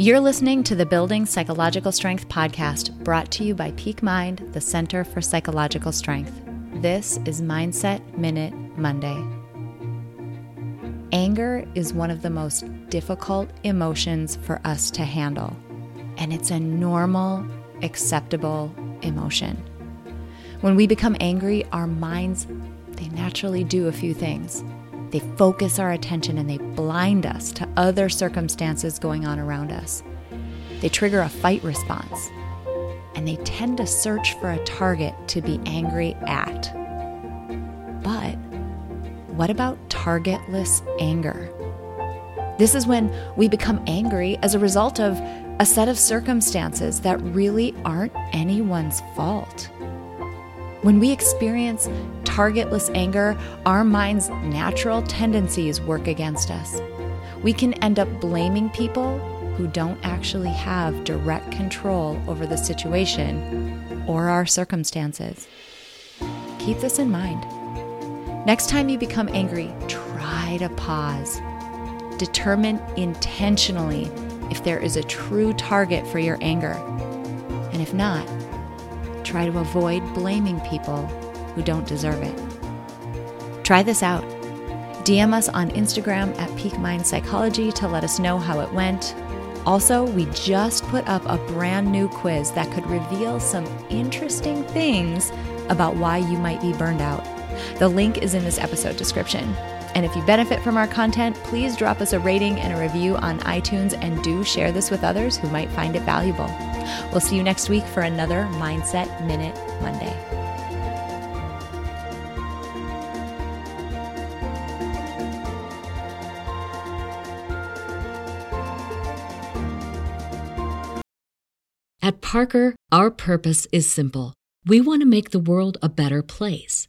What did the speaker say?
You're listening to the Building Psychological Strength podcast brought to you by Peak Mind, the Center for Psychological Strength. This is Mindset Minute Monday. Anger is one of the most difficult emotions for us to handle, and it's a normal, acceptable emotion. When we become angry, our minds they naturally do a few things. They focus our attention and they blind us to other circumstances going on around us. They trigger a fight response, and they tend to search for a target to be angry at. But what about targetless anger? This is when we become angry as a result of a set of circumstances that really aren't anyone's fault. When we experience targetless anger, our mind's natural tendencies work against us. We can end up blaming people who don't actually have direct control over the situation or our circumstances. Keep this in mind. Next time you become angry, try to pause. Determine intentionally if there is a true target for your anger. And if not, try to avoid blaming people who don't deserve it. Try this out. DM us on Instagram at Peak Mind Psychology to let us know how it went. Also, we just put up a brand new quiz that could reveal some interesting things about why you might be burned out. The link is in this episode description. And if you benefit from our content, please drop us a rating and a review on iTunes and do share this with others who might find it valuable. We'll see you next week for another Mindset Minute Monday. At Parker, our purpose is simple. We want to make the world a better place